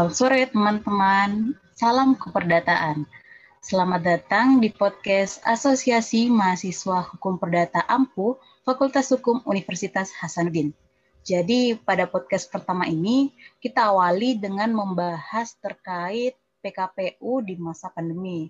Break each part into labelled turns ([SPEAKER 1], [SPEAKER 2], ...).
[SPEAKER 1] Selamat sore teman-teman. Salam keperdataan. Selamat datang di podcast Asosiasi Mahasiswa Hukum Perdata AMPU Fakultas Hukum Universitas Hasanuddin. Jadi pada podcast pertama ini kita awali dengan membahas terkait PKPU di masa pandemi.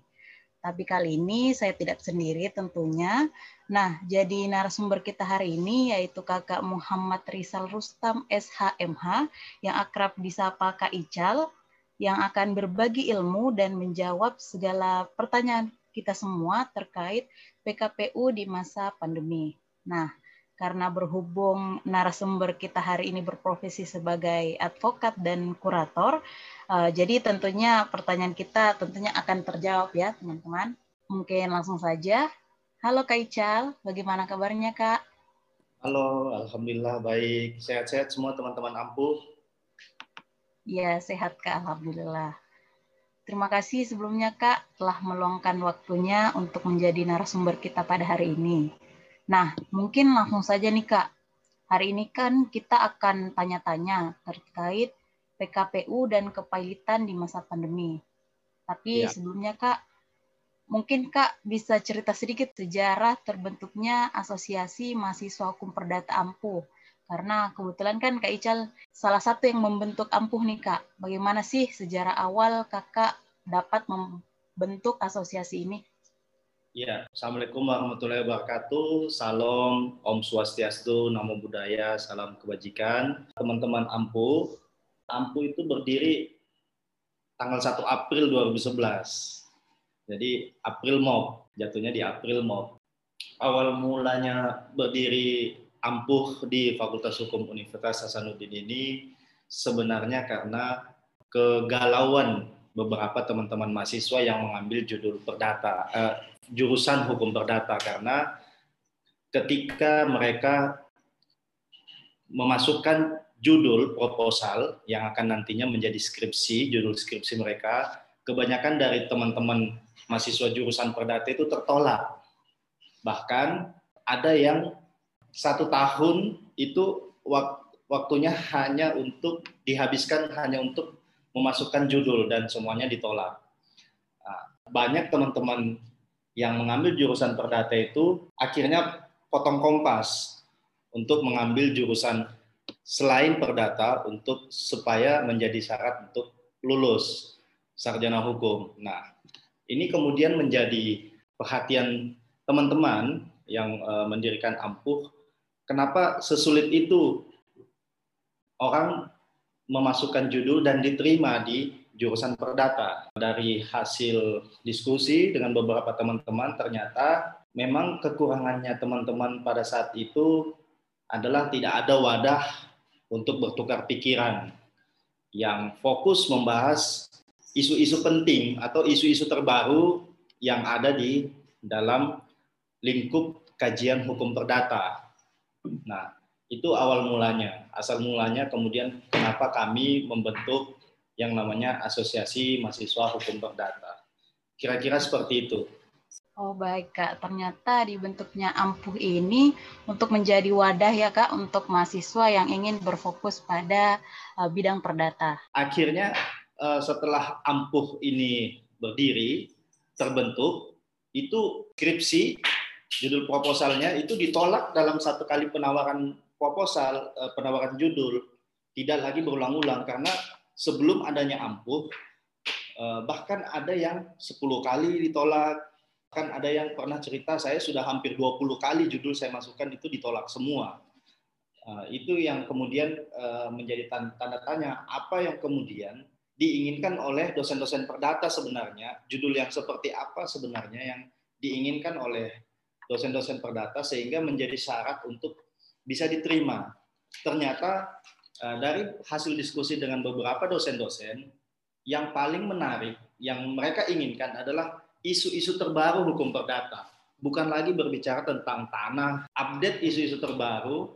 [SPEAKER 1] Tapi kali ini saya tidak sendiri tentunya. Nah, jadi narasumber kita hari ini yaitu Kakak Muhammad Rizal Rustam SHMH yang akrab disapa Kak Ical yang akan berbagi ilmu dan menjawab segala pertanyaan kita semua terkait PKPU di masa pandemi. Nah, karena berhubung narasumber kita hari ini berprofesi sebagai advokat dan kurator, uh, jadi tentunya pertanyaan kita tentunya akan terjawab ya teman-teman. Mungkin langsung saja. Halo Kak Ical, bagaimana kabarnya Kak?
[SPEAKER 2] Halo, Alhamdulillah baik. Sehat-sehat semua teman-teman ampuh.
[SPEAKER 1] Ya, sehat Kak, Alhamdulillah. Terima kasih sebelumnya Kak telah meluangkan waktunya untuk menjadi narasumber kita pada hari ini. Nah, mungkin langsung saja nih Kak. Hari ini kan kita akan tanya-tanya terkait PKPU dan kepailitan di masa pandemi. Tapi ya. sebelumnya Kak, mungkin Kak bisa cerita sedikit sejarah terbentuknya Asosiasi Mahasiswa Hukum Perdata Ampuh. Karena kebetulan kan Kak Ical salah satu yang membentuk Ampuh nih Kak. Bagaimana sih sejarah awal Kakak dapat membentuk asosiasi ini?
[SPEAKER 2] Ya, Assalamualaikum warahmatullahi wabarakatuh. Salam, Om Swastiastu, Namo Buddhaya, Salam Kebajikan. Teman-teman Ampu, Ampu itu berdiri tanggal 1 April 2011. Jadi April Mob, jatuhnya di April Mob. Awal mulanya berdiri Ampuh di Fakultas Hukum Universitas Hasanuddin ini sebenarnya karena kegalauan beberapa teman-teman mahasiswa yang mengambil judul perdata, eh, jurusan hukum perdata karena ketika mereka memasukkan judul proposal yang akan nantinya menjadi skripsi, judul skripsi mereka, kebanyakan dari teman-teman mahasiswa jurusan perdata itu tertolak. Bahkan ada yang satu tahun itu waktunya hanya untuk dihabiskan hanya untuk memasukkan judul dan semuanya ditolak. Nah, banyak teman-teman yang mengambil jurusan perdata itu akhirnya potong kompas untuk mengambil jurusan selain perdata untuk supaya menjadi syarat untuk lulus sarjana hukum. Nah, ini kemudian menjadi perhatian teman-teman yang uh, mendirikan Ampuh. Kenapa sesulit itu orang memasukkan judul dan diterima di jurusan perdata. Dari hasil diskusi dengan beberapa teman-teman ternyata memang kekurangannya teman-teman pada saat itu adalah tidak ada wadah untuk bertukar pikiran yang fokus membahas isu-isu penting atau isu-isu terbaru yang ada di dalam lingkup kajian hukum perdata. Nah, itu awal mulanya. Asal mulanya kemudian kenapa kami membentuk yang namanya Asosiasi Mahasiswa Hukum Perdata. Kira-kira seperti itu.
[SPEAKER 1] Oh baik Kak, ternyata dibentuknya Ampuh ini untuk menjadi wadah ya Kak untuk mahasiswa yang ingin berfokus pada uh, bidang perdata.
[SPEAKER 2] Akhirnya uh, setelah Ampuh ini berdiri, terbentuk, itu skripsi, judul proposalnya itu ditolak dalam satu kali penawaran proposal, uh, penawaran judul, tidak lagi berulang-ulang karena sebelum adanya ampuh, eh, bahkan ada yang 10 kali ditolak, kan ada yang pernah cerita saya sudah hampir 20 kali judul saya masukkan itu ditolak semua. Eh, itu yang kemudian eh, menjadi tanda tanya apa yang kemudian diinginkan oleh dosen-dosen perdata sebenarnya, judul yang seperti apa sebenarnya yang diinginkan oleh dosen-dosen perdata sehingga menjadi syarat untuk bisa diterima. Ternyata dari hasil diskusi dengan beberapa dosen-dosen, yang paling menarik yang mereka inginkan adalah isu-isu terbaru hukum perdata. Bukan lagi berbicara tentang tanah, update isu-isu terbaru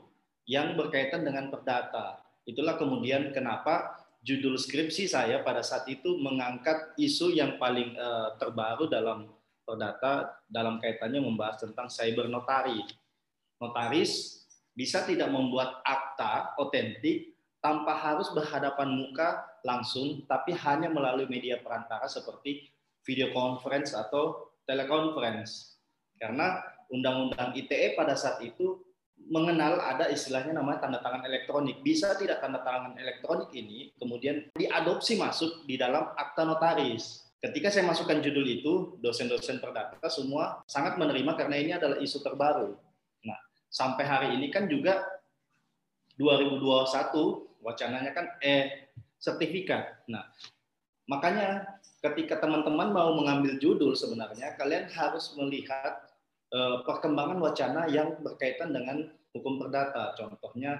[SPEAKER 2] yang berkaitan dengan perdata. Itulah kemudian kenapa judul skripsi saya pada saat itu mengangkat isu yang paling uh, terbaru dalam perdata dalam kaitannya membahas tentang cyber notari. Notaris bisa tidak membuat akta otentik tanpa harus berhadapan muka langsung, tapi hanya melalui media perantara seperti video conference atau teleconference. Karena undang-undang ITE pada saat itu mengenal ada istilahnya namanya tanda tangan elektronik. Bisa tidak tanda tangan elektronik ini kemudian diadopsi masuk di dalam akta notaris. Ketika saya masukkan judul itu, dosen-dosen perdata semua sangat menerima karena ini adalah isu terbaru. Nah, sampai hari ini kan juga 2021 wacananya kan e sertifikat. Nah, makanya ketika teman-teman mau mengambil judul sebenarnya kalian harus melihat Eh, perkembangan wacana yang berkaitan dengan hukum perdata. Contohnya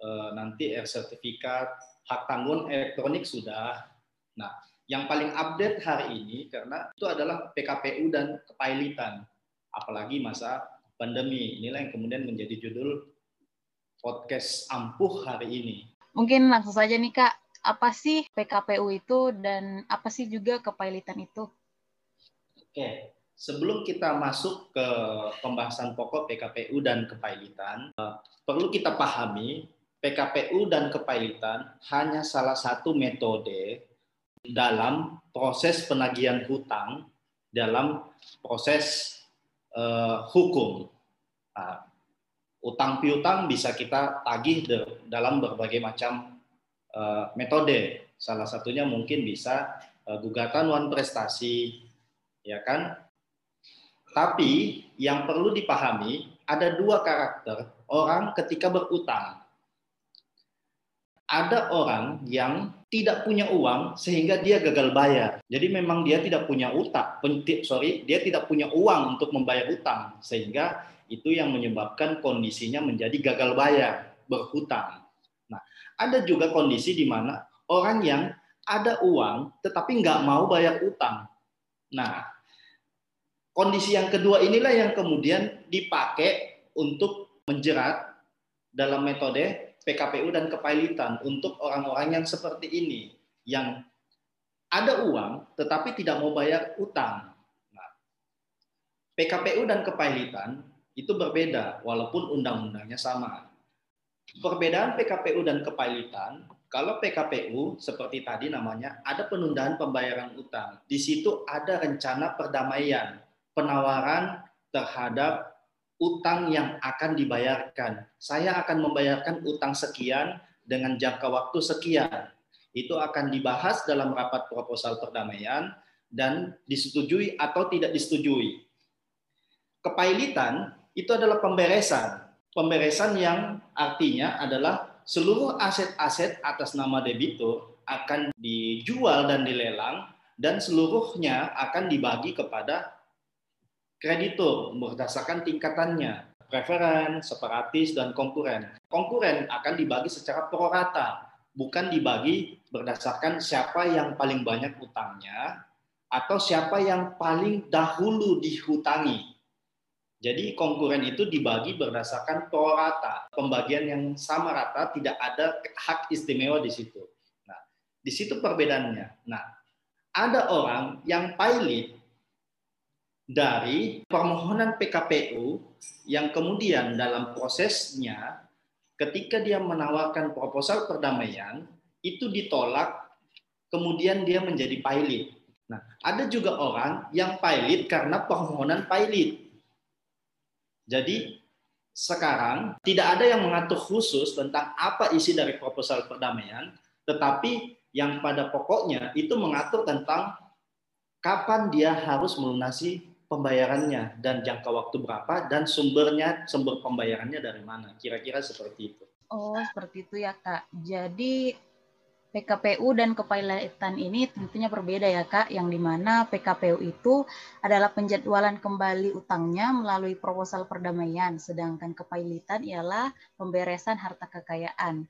[SPEAKER 2] eh, nanti air sertifikat, hak tanggung elektronik sudah. Nah, yang paling update hari ini karena itu adalah PKPU dan kepailitan. Apalagi masa pandemi. Inilah yang kemudian menjadi judul podcast ampuh hari ini.
[SPEAKER 1] Mungkin langsung saja nih Kak, apa sih PKPU itu dan apa sih juga kepailitan itu?
[SPEAKER 2] Oke, sebelum kita masuk ke pembahasan pokok PKPU dan kepailitan, eh, perlu kita pahami PKPU dan kepailitan hanya salah satu metode dalam proses penagihan hutang dalam proses uh, hukum. Nah, utang piutang bisa kita tagih dalam berbagai macam uh, metode. Salah satunya mungkin bisa uh, gugatan wan prestasi, ya kan? Tapi yang perlu dipahami ada dua karakter orang ketika berutang. Ada orang yang tidak punya uang sehingga dia gagal bayar. Jadi memang dia tidak punya utang, sorry, dia tidak punya uang untuk membayar utang sehingga itu yang menyebabkan kondisinya menjadi gagal bayar, berhutang. Nah, ada juga kondisi di mana orang yang ada uang tetapi nggak mau bayar utang. Nah, Kondisi yang kedua inilah yang kemudian dipakai untuk menjerat dalam metode PKPU dan kepailitan untuk orang-orang yang seperti ini, yang ada uang tetapi tidak mau bayar utang. Nah, PKPU dan kepailitan itu berbeda walaupun undang-undangnya sama. Perbedaan PKPU dan kepailitan, kalau PKPU seperti tadi namanya ada penundaan pembayaran utang. Di situ ada rencana perdamaian penawaran terhadap utang yang akan dibayarkan. Saya akan membayarkan utang sekian dengan jangka waktu sekian. Itu akan dibahas dalam rapat proposal perdamaian dan disetujui atau tidak disetujui. Kepailitan itu adalah pemberesan. Pemberesan yang artinya adalah seluruh aset-aset atas nama debitur akan dijual dan dilelang dan seluruhnya akan dibagi kepada kreditur berdasarkan tingkatannya, preferen, separatis, dan konkuren. Konkuren akan dibagi secara prorata, bukan dibagi berdasarkan siapa yang paling banyak utangnya atau siapa yang paling dahulu dihutangi. Jadi konkuren itu dibagi berdasarkan prorata, pembagian yang sama rata, tidak ada hak istimewa di situ. Nah, di situ perbedaannya. Nah, ada orang yang pilot dari permohonan PKPU yang kemudian dalam prosesnya ketika dia menawarkan proposal perdamaian itu ditolak kemudian dia menjadi pilot. Nah, ada juga orang yang pilot karena permohonan pilot. Jadi sekarang tidak ada yang mengatur khusus tentang apa isi dari proposal perdamaian, tetapi yang pada pokoknya itu mengatur tentang kapan dia harus melunasi pembayarannya dan jangka waktu berapa dan sumbernya sumber pembayarannya dari mana. Kira-kira seperti itu.
[SPEAKER 1] Oh seperti itu ya kak. Jadi PKPU dan kepailitan ini tentunya berbeda ya Kak, yang di mana PKPU itu adalah penjadwalan kembali utangnya melalui proposal perdamaian, sedangkan kepailitan ialah pemberesan harta kekayaan.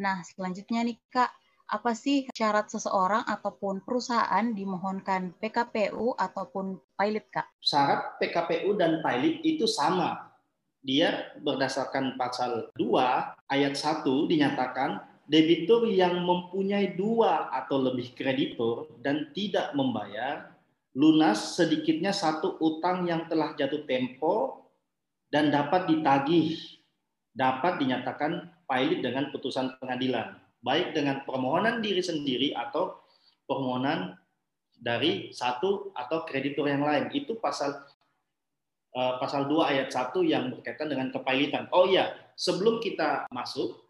[SPEAKER 1] Nah, selanjutnya nih Kak, apa sih syarat seseorang ataupun perusahaan dimohonkan PKPU ataupun pilot, Kak?
[SPEAKER 2] Syarat PKPU dan pilot itu sama. Dia berdasarkan pasal 2 ayat 1 dinyatakan debitur yang mempunyai dua atau lebih kreditur dan tidak membayar lunas sedikitnya satu utang yang telah jatuh tempo dan dapat ditagih dapat dinyatakan pilot dengan putusan pengadilan. baik dengan permohonan diri sendiri atau permohonan dari satu atau kreditur yang lain. Itu pasal uh, pasal 2 ayat 1 yang berkaitan dengan kepailitan. Oh iya, sebelum kita masuk,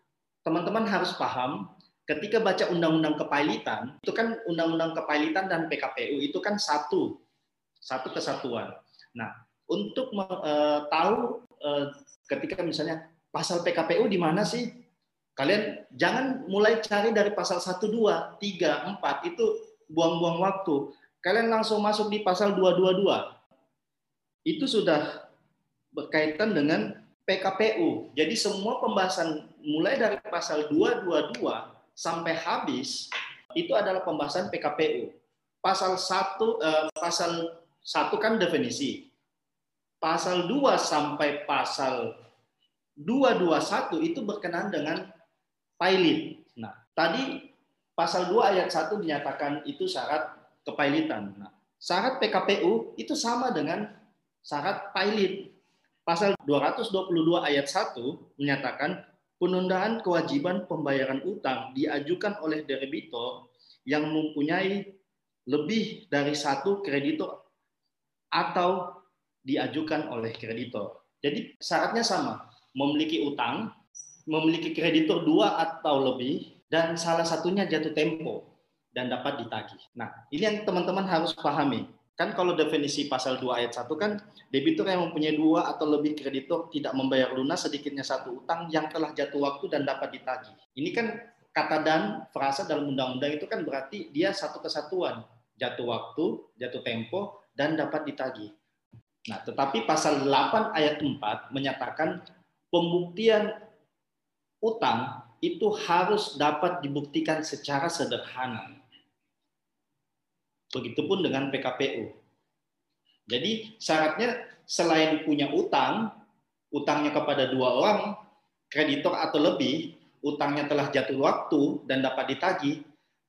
[SPEAKER 2] teman-teman harus paham ketika baca undang-undang kepailitan, itu kan undang-undang kepailitan dan PKPU itu kan satu satu kesatuan. Nah, untuk uh, tahu uh, ketika misalnya pasal PKPU di mana sih? Kalian jangan mulai cari dari pasal 1 2, 3, 4 itu buang-buang waktu. Kalian langsung masuk di pasal 222. Itu sudah berkaitan dengan PKPU. Jadi semua pembahasan mulai dari pasal 222 sampai habis itu adalah pembahasan PKPU. Pasal 1 eh, pasal 1 kan definisi. Pasal 2 sampai pasal 221 itu berkenaan dengan pilot. Nah, tadi pasal 2 ayat 1 dinyatakan itu syarat kepailitan. Nah, syarat PKPU itu sama dengan syarat pilot. Pasal 222 ayat 1 menyatakan penundaan kewajiban pembayaran utang diajukan oleh debitor yang mempunyai lebih dari satu kreditor atau diajukan oleh kreditor. Jadi syaratnya sama, memiliki utang, memiliki kreditor dua atau lebih, dan salah satunya jatuh tempo dan dapat ditagih. Nah, ini yang teman-teman harus pahami. Kan kalau definisi pasal 2 ayat 1 kan debitur yang mempunyai dua atau lebih kreditor tidak membayar lunas sedikitnya satu utang yang telah jatuh waktu dan dapat ditagih. Ini kan kata dan frasa dalam undang-undang itu kan berarti dia satu kesatuan, jatuh waktu, jatuh tempo dan dapat ditagih. Nah, tetapi pasal 8 ayat 4 menyatakan pembuktian utang itu harus dapat dibuktikan secara sederhana. Begitupun dengan PKPU. Jadi syaratnya selain punya utang, utangnya kepada dua orang, kreditor atau lebih, utangnya telah jatuh waktu dan dapat ditagih,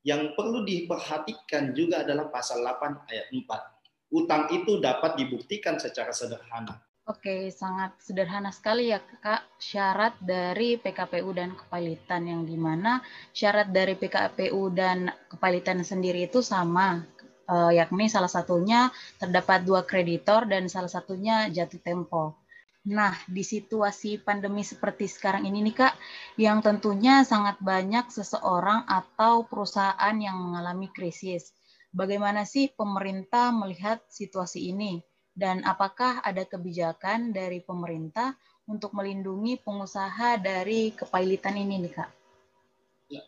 [SPEAKER 2] yang perlu diperhatikan juga adalah pasal 8 ayat 4. Utang itu dapat dibuktikan secara sederhana.
[SPEAKER 1] Oke, sangat sederhana sekali ya Kak syarat dari PKPU dan kepailitan yang di mana syarat dari PKPU dan kepailitan sendiri itu sama, eh, yakni salah satunya terdapat dua kreditor dan salah satunya jatuh tempo. Nah, di situasi pandemi seperti sekarang ini nih Kak, yang tentunya sangat banyak seseorang atau perusahaan yang mengalami krisis. Bagaimana sih pemerintah melihat situasi ini? dan apakah ada kebijakan dari pemerintah untuk melindungi pengusaha dari kepailitan ini nih Kak?
[SPEAKER 2] Ya.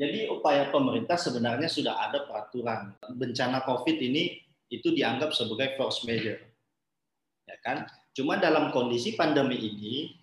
[SPEAKER 2] Jadi upaya pemerintah sebenarnya sudah ada peraturan. Bencana COVID ini itu dianggap sebagai force major. Ya kan? Cuma dalam kondisi pandemi ini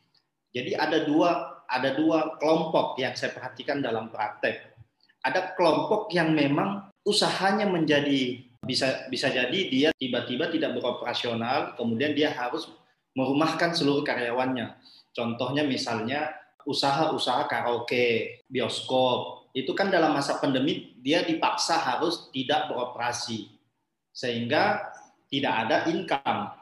[SPEAKER 2] jadi ada dua ada dua kelompok yang saya perhatikan dalam praktek. Ada kelompok yang memang usahanya menjadi bisa bisa jadi dia tiba-tiba tidak beroperasional, kemudian dia harus merumahkan seluruh karyawannya. Contohnya misalnya usaha-usaha karaoke, bioskop, itu kan dalam masa pandemi dia dipaksa harus tidak beroperasi. Sehingga tidak ada income.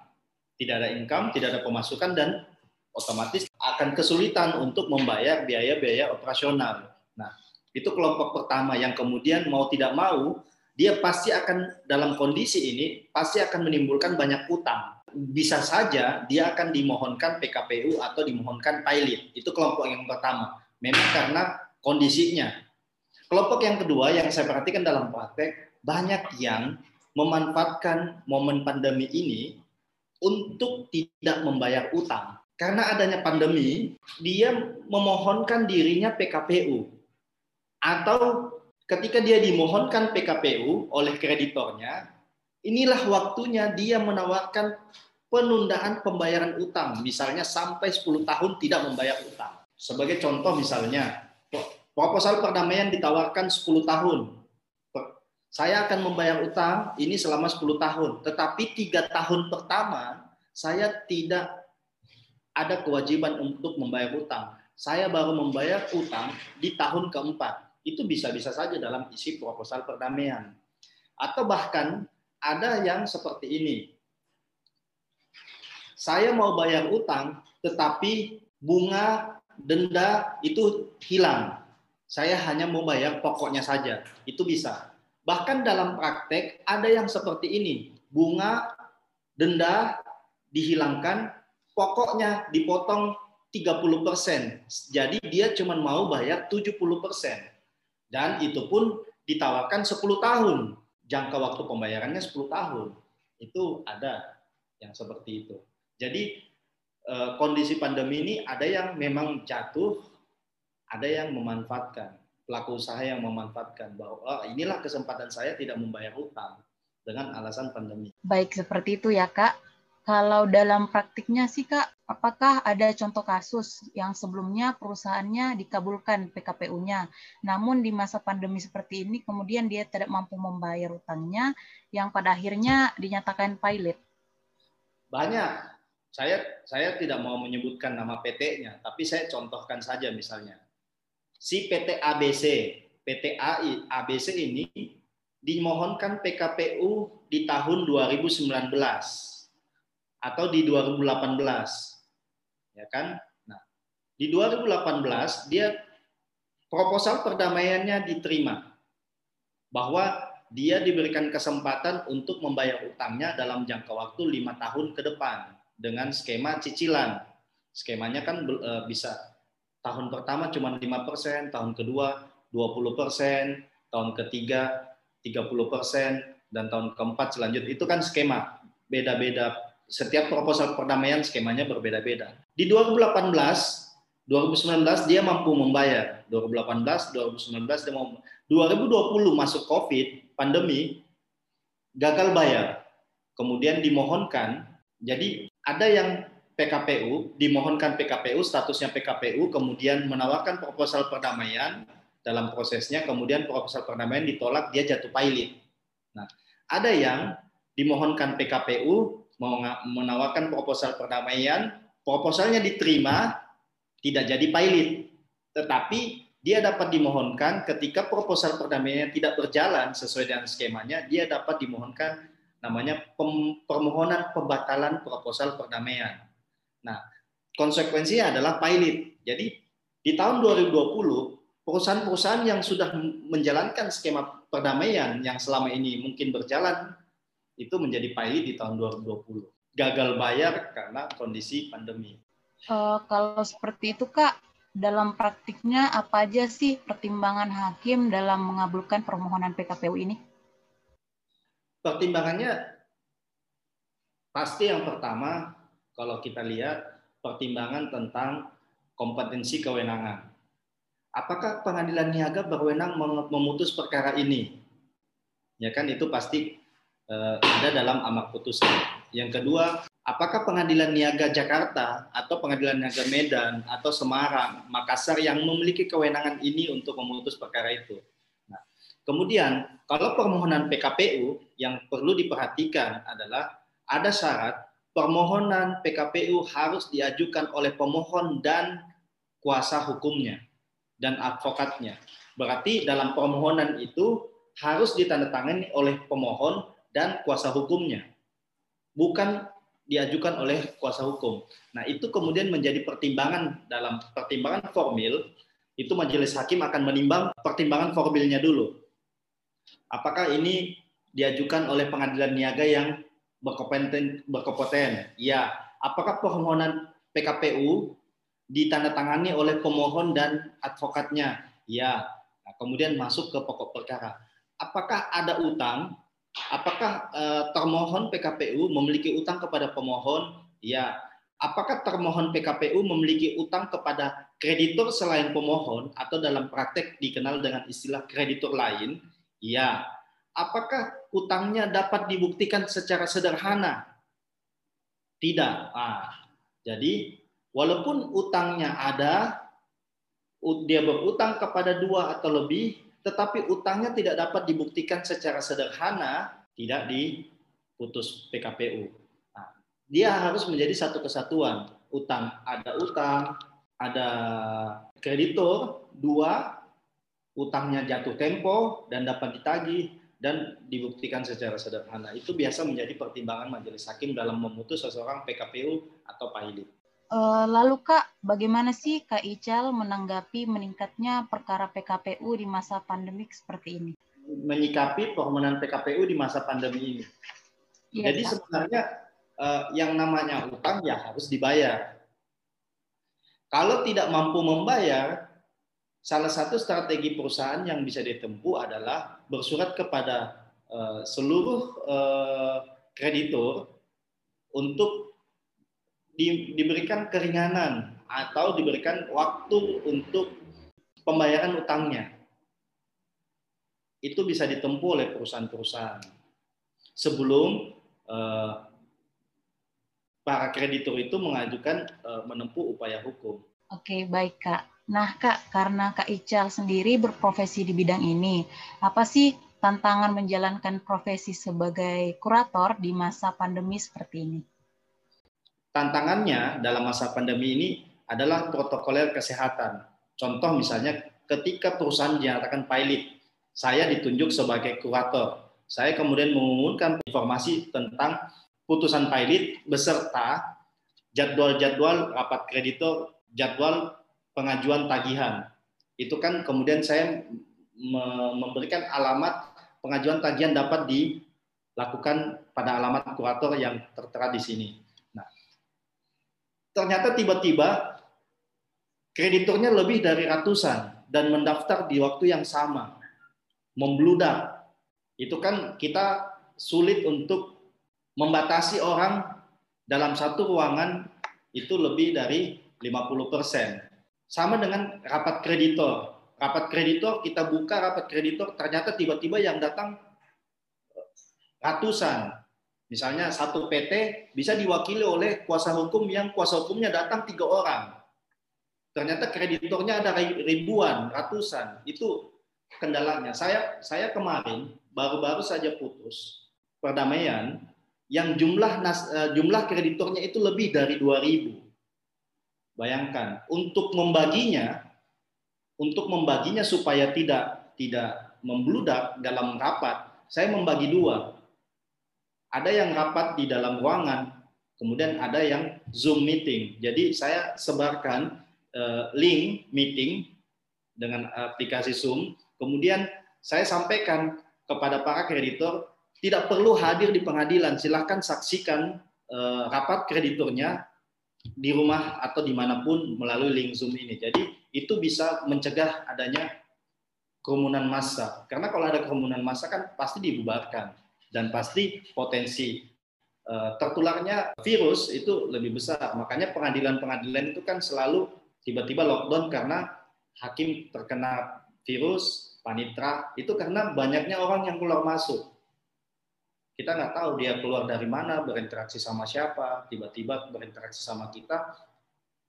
[SPEAKER 2] Tidak ada income, tidak ada pemasukan dan otomatis akan kesulitan untuk membayar biaya-biaya operasional. Nah, itu kelompok pertama yang kemudian mau tidak mau dia pasti akan dalam kondisi ini pasti akan menimbulkan banyak utang. Bisa saja dia akan dimohonkan PKPU atau dimohonkan pilot. Itu kelompok yang pertama. Memang karena kondisinya. Kelompok yang kedua yang saya perhatikan dalam praktek banyak yang memanfaatkan momen pandemi ini untuk tidak membayar utang. Karena adanya pandemi, dia memohonkan dirinya PKPU atau ketika dia dimohonkan PKPU oleh kreditornya, inilah waktunya dia menawarkan penundaan pembayaran utang, misalnya sampai 10 tahun tidak membayar utang. Sebagai contoh misalnya, proposal perdamaian ditawarkan 10 tahun. Saya akan membayar utang ini selama 10 tahun, tetapi tiga tahun pertama saya tidak ada kewajiban untuk membayar utang. Saya baru membayar utang di tahun keempat itu bisa-bisa saja dalam isi proposal perdamaian. Atau bahkan ada yang seperti ini. Saya mau bayar utang, tetapi bunga denda itu hilang. Saya hanya mau bayar pokoknya saja. Itu bisa. Bahkan dalam praktek ada yang seperti ini. Bunga, denda dihilangkan, pokoknya dipotong 30%. Jadi dia cuma mau bayar 70%. Dan itu pun ditawarkan 10 tahun. Jangka waktu pembayarannya 10 tahun. Itu ada yang seperti itu. Jadi eh, kondisi pandemi ini ada yang memang jatuh, ada yang memanfaatkan. Pelaku usaha yang memanfaatkan bahwa oh, inilah kesempatan saya tidak membayar utang dengan alasan pandemi.
[SPEAKER 1] Baik seperti itu ya Kak. Kalau dalam praktiknya sih Kak, apakah ada contoh kasus yang sebelumnya perusahaannya dikabulkan PKPU-nya, namun di masa pandemi seperti ini kemudian dia tidak mampu membayar utangnya yang pada akhirnya dinyatakan pilot?
[SPEAKER 2] Banyak. Saya saya tidak mau menyebutkan nama PT-nya, tapi saya contohkan saja misalnya. Si PT ABC, PT ABC ini dimohonkan PKPU di tahun 2019 atau di 2018. Ya kan? Nah, di 2018 dia proposal perdamaiannya diterima bahwa dia diberikan kesempatan untuk membayar utangnya dalam jangka waktu lima tahun ke depan dengan skema cicilan. Skemanya kan e, bisa tahun pertama cuma 5%, tahun kedua 20%, tahun ketiga 30%, dan tahun keempat selanjutnya. Itu kan skema beda-beda setiap proposal perdamaian skemanya berbeda-beda. Di 2018, 2019 dia mampu membayar. 2018, 2019 dia mau 2020 masuk Covid, pandemi, gagal bayar. Kemudian dimohonkan, jadi ada yang PKPU, dimohonkan PKPU, statusnya PKPU, kemudian menawarkan proposal perdamaian dalam prosesnya, kemudian proposal perdamaian ditolak, dia jatuh pilot. Nah, ada yang dimohonkan PKPU, menawarkan proposal perdamaian, proposalnya diterima, tidak jadi pilot. Tetapi dia dapat dimohonkan ketika proposal perdamaian tidak berjalan sesuai dengan skemanya, dia dapat dimohonkan namanya permohonan pembatalan proposal perdamaian. Nah, konsekuensinya adalah pilot. Jadi di tahun 2020 perusahaan-perusahaan yang sudah menjalankan skema perdamaian yang selama ini mungkin berjalan itu menjadi pilot di tahun 2020. Gagal bayar karena kondisi pandemi.
[SPEAKER 1] Uh, kalau seperti itu Kak, dalam praktiknya apa aja sih pertimbangan hakim dalam mengabulkan permohonan PKPU ini?
[SPEAKER 2] Pertimbangannya pasti yang pertama kalau kita lihat pertimbangan tentang kompetensi kewenangan. Apakah pengadilan niaga berwenang memutus perkara ini? Ya kan itu pasti Eh, ada dalam amak putusan. Yang kedua, apakah pengadilan niaga Jakarta atau pengadilan niaga Medan atau Semarang, Makassar yang memiliki kewenangan ini untuk memutus perkara itu? Nah, kemudian kalau permohonan PKPU yang perlu diperhatikan adalah ada syarat permohonan PKPU harus diajukan oleh pemohon dan kuasa hukumnya dan advokatnya. Berarti dalam permohonan itu harus ditandatangani oleh pemohon dan kuasa hukumnya, bukan diajukan oleh kuasa hukum. Nah, itu kemudian menjadi pertimbangan dalam pertimbangan formil, itu majelis hakim akan menimbang pertimbangan formilnya dulu. Apakah ini diajukan oleh pengadilan niaga yang berkompeten, berkompeten? Ya. Apakah permohonan PKPU ditandatangani oleh pemohon dan advokatnya? Ya. Nah, kemudian masuk ke pokok perkara. Apakah ada utang Apakah uh, termohon PKPU memiliki utang kepada pemohon? Ya. Apakah termohon PKPU memiliki utang kepada kreditur selain pemohon atau dalam praktek dikenal dengan istilah kreditur lain? Ya. Apakah utangnya dapat dibuktikan secara sederhana? Tidak. Ah, jadi walaupun utangnya ada, dia berutang kepada dua atau lebih, tetapi utangnya tidak dapat dibuktikan secara sederhana, tidak diputus PKPU. Nah, dia harus menjadi satu kesatuan. Utang ada utang, ada kreditor, dua utangnya jatuh tempo dan dapat ditagih dan dibuktikan secara sederhana. Itu biasa menjadi pertimbangan majelis hakim dalam memutus seseorang PKPU atau pilot.
[SPEAKER 1] Uh, lalu Kak, bagaimana sih Kak Ical menanggapi meningkatnya perkara PKPU di masa pandemik seperti ini?
[SPEAKER 2] Menyikapi permohonan PKPU di masa pandemi ini. Ya, Jadi Kak. sebenarnya uh, yang namanya utang ya harus dibayar. Kalau tidak mampu membayar, salah satu strategi perusahaan yang bisa ditempuh adalah bersurat kepada uh, seluruh uh, kreditur untuk di, diberikan keringanan atau diberikan waktu untuk pembayaran utangnya. Itu bisa ditempuh oleh perusahaan-perusahaan sebelum eh, para kreditur itu mengajukan eh, menempuh upaya hukum.
[SPEAKER 1] Oke, baik Kak. Nah Kak, karena Kak Ical sendiri berprofesi di bidang ini, apa sih tantangan menjalankan profesi sebagai kurator di masa pandemi seperti ini?
[SPEAKER 2] tantangannya dalam masa pandemi ini adalah protokoler kesehatan. Contoh misalnya ketika perusahaan dinyatakan pilot, saya ditunjuk sebagai kurator. Saya kemudian mengumumkan informasi tentang putusan pilot beserta jadwal-jadwal rapat kreditor, jadwal pengajuan tagihan. Itu kan kemudian saya memberikan alamat pengajuan tagihan dapat dilakukan pada alamat kurator yang tertera di sini ternyata tiba-tiba krediturnya lebih dari ratusan dan mendaftar di waktu yang sama, membludak. Itu kan kita sulit untuk membatasi orang dalam satu ruangan itu lebih dari 50 persen. Sama dengan rapat kreditor. Rapat kreditor, kita buka rapat kreditor, ternyata tiba-tiba yang datang ratusan. Misalnya satu PT bisa diwakili oleh kuasa hukum yang kuasa hukumnya datang tiga orang. Ternyata kreditornya ada ribuan, ratusan. Itu kendalanya. Saya saya kemarin baru-baru saja putus perdamaian yang jumlah nas, eh, jumlah kreditornya itu lebih dari 2000. Bayangkan, untuk membaginya untuk membaginya supaya tidak tidak membludak dalam rapat, saya membagi dua ada yang rapat di dalam ruangan, kemudian ada yang Zoom meeting. Jadi saya sebarkan uh, link meeting dengan aplikasi Zoom, kemudian saya sampaikan kepada para kreditor tidak perlu hadir di pengadilan, silahkan saksikan uh, rapat krediturnya di rumah atau di mana pun melalui link Zoom ini. Jadi itu bisa mencegah adanya kerumunan massa. Karena kalau ada kerumunan massa kan pasti dibubarkan dan pasti potensi uh, tertularnya virus itu lebih besar. Makanya pengadilan-pengadilan itu kan selalu tiba-tiba lockdown karena hakim terkena virus, panitra, itu karena banyaknya orang yang keluar masuk. Kita nggak tahu dia keluar dari mana, berinteraksi sama siapa, tiba-tiba berinteraksi sama kita,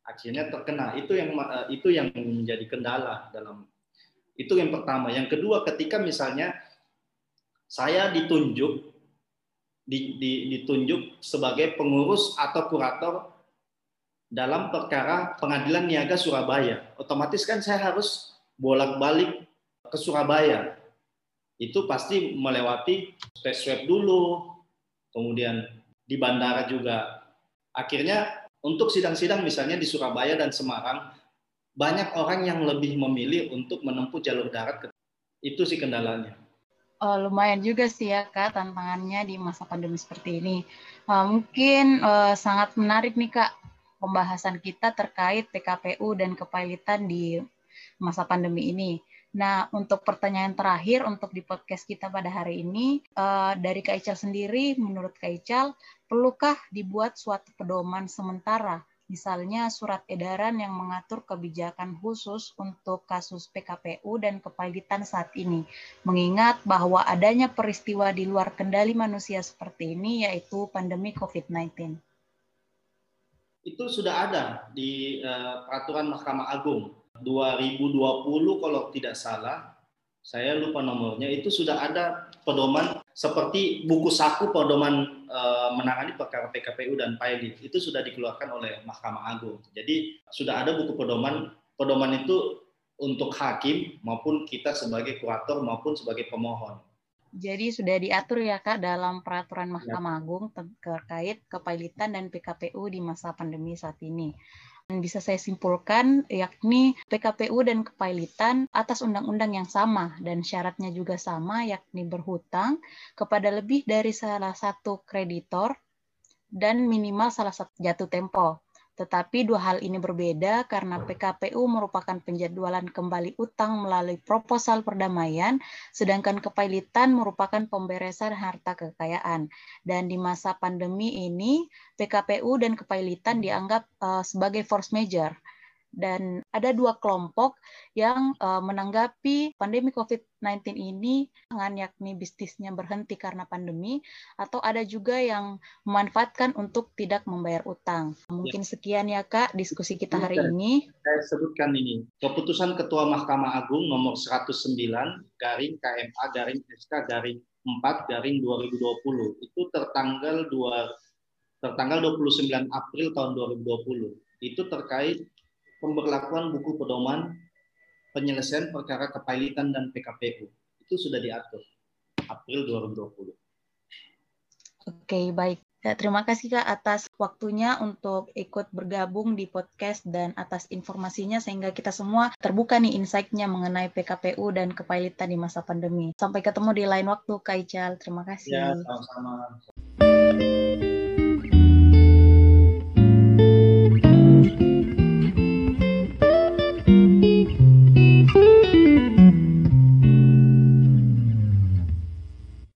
[SPEAKER 2] akhirnya terkena. Itu yang uh, itu yang menjadi kendala dalam itu yang pertama. Yang kedua, ketika misalnya saya ditunjuk di, di, ditunjuk sebagai pengurus atau kurator dalam perkara pengadilan niaga Surabaya. Otomatis kan saya harus bolak-balik ke Surabaya. Itu pasti melewati tes swab dulu, kemudian di bandara juga. Akhirnya untuk sidang-sidang misalnya di Surabaya dan Semarang, banyak orang yang lebih memilih untuk menempuh jalur darat. Itu sih kendalanya.
[SPEAKER 1] Uh, lumayan juga sih ya kak tantangannya di masa pandemi seperti ini. Uh, mungkin uh, sangat menarik nih kak pembahasan kita terkait PKPU dan kepailitan di masa pandemi ini. Nah, untuk pertanyaan terakhir untuk di podcast kita pada hari ini, uh, dari Kak Ical sendiri, menurut Kak Ical, perlukah dibuat suatu pedoman sementara? Misalnya surat edaran yang mengatur kebijakan khusus untuk kasus PKPU dan kepailitan saat ini, mengingat bahwa adanya peristiwa di luar kendali manusia seperti ini, yaitu pandemi COVID-19.
[SPEAKER 2] Itu sudah ada di uh, peraturan Mahkamah Agung 2020 kalau tidak salah, saya lupa nomornya, itu sudah ada pedoman seperti buku saku pedoman e, menangani perkara PKPU dan PAID itu sudah dikeluarkan oleh Mahkamah Agung. Jadi sudah ada buku pedoman pedoman itu untuk hakim maupun kita sebagai kurator maupun sebagai pemohon.
[SPEAKER 1] Jadi sudah diatur ya Kak dalam peraturan Mahkamah ya. Agung terkait kepailitan dan PKPU di masa pandemi saat ini. Dan bisa saya simpulkan yakni PKPU dan kepailitan atas undang-undang yang sama dan syaratnya juga sama yakni berhutang kepada lebih dari salah satu kreditor dan minimal salah satu jatuh tempo. Tetapi dua hal ini berbeda karena PKPU merupakan penjadwalan kembali utang melalui proposal perdamaian, sedangkan kepailitan merupakan pemberesan harta kekayaan. Dan di masa pandemi ini, PKPU dan kepailitan dianggap uh, sebagai force major dan ada dua kelompok yang uh, menanggapi pandemi COVID-19 ini dengan yakni bisnisnya berhenti karena pandemi atau ada juga yang memanfaatkan untuk tidak membayar utang. Mungkin ya. sekian ya Kak diskusi kita hari ini.
[SPEAKER 2] Saya sebutkan ini. Keputusan Ketua Mahkamah Agung nomor 109 garing KMA garing SK garing 4 garing 2020 itu tertanggal 2 tertanggal 29 April tahun 2020 itu terkait pemberlakuan buku pedoman penyelesaian perkara kepailitan dan PKPU. Itu sudah diatur April 2020.
[SPEAKER 1] Oke, baik. Ya, terima kasih Kak atas waktunya untuk ikut bergabung di podcast dan atas informasinya sehingga kita semua terbuka nih insight-nya mengenai PKPU dan kepailitan di masa pandemi. Sampai ketemu di lain waktu Kak Ical. Terima kasih.
[SPEAKER 2] Ya, sama-sama.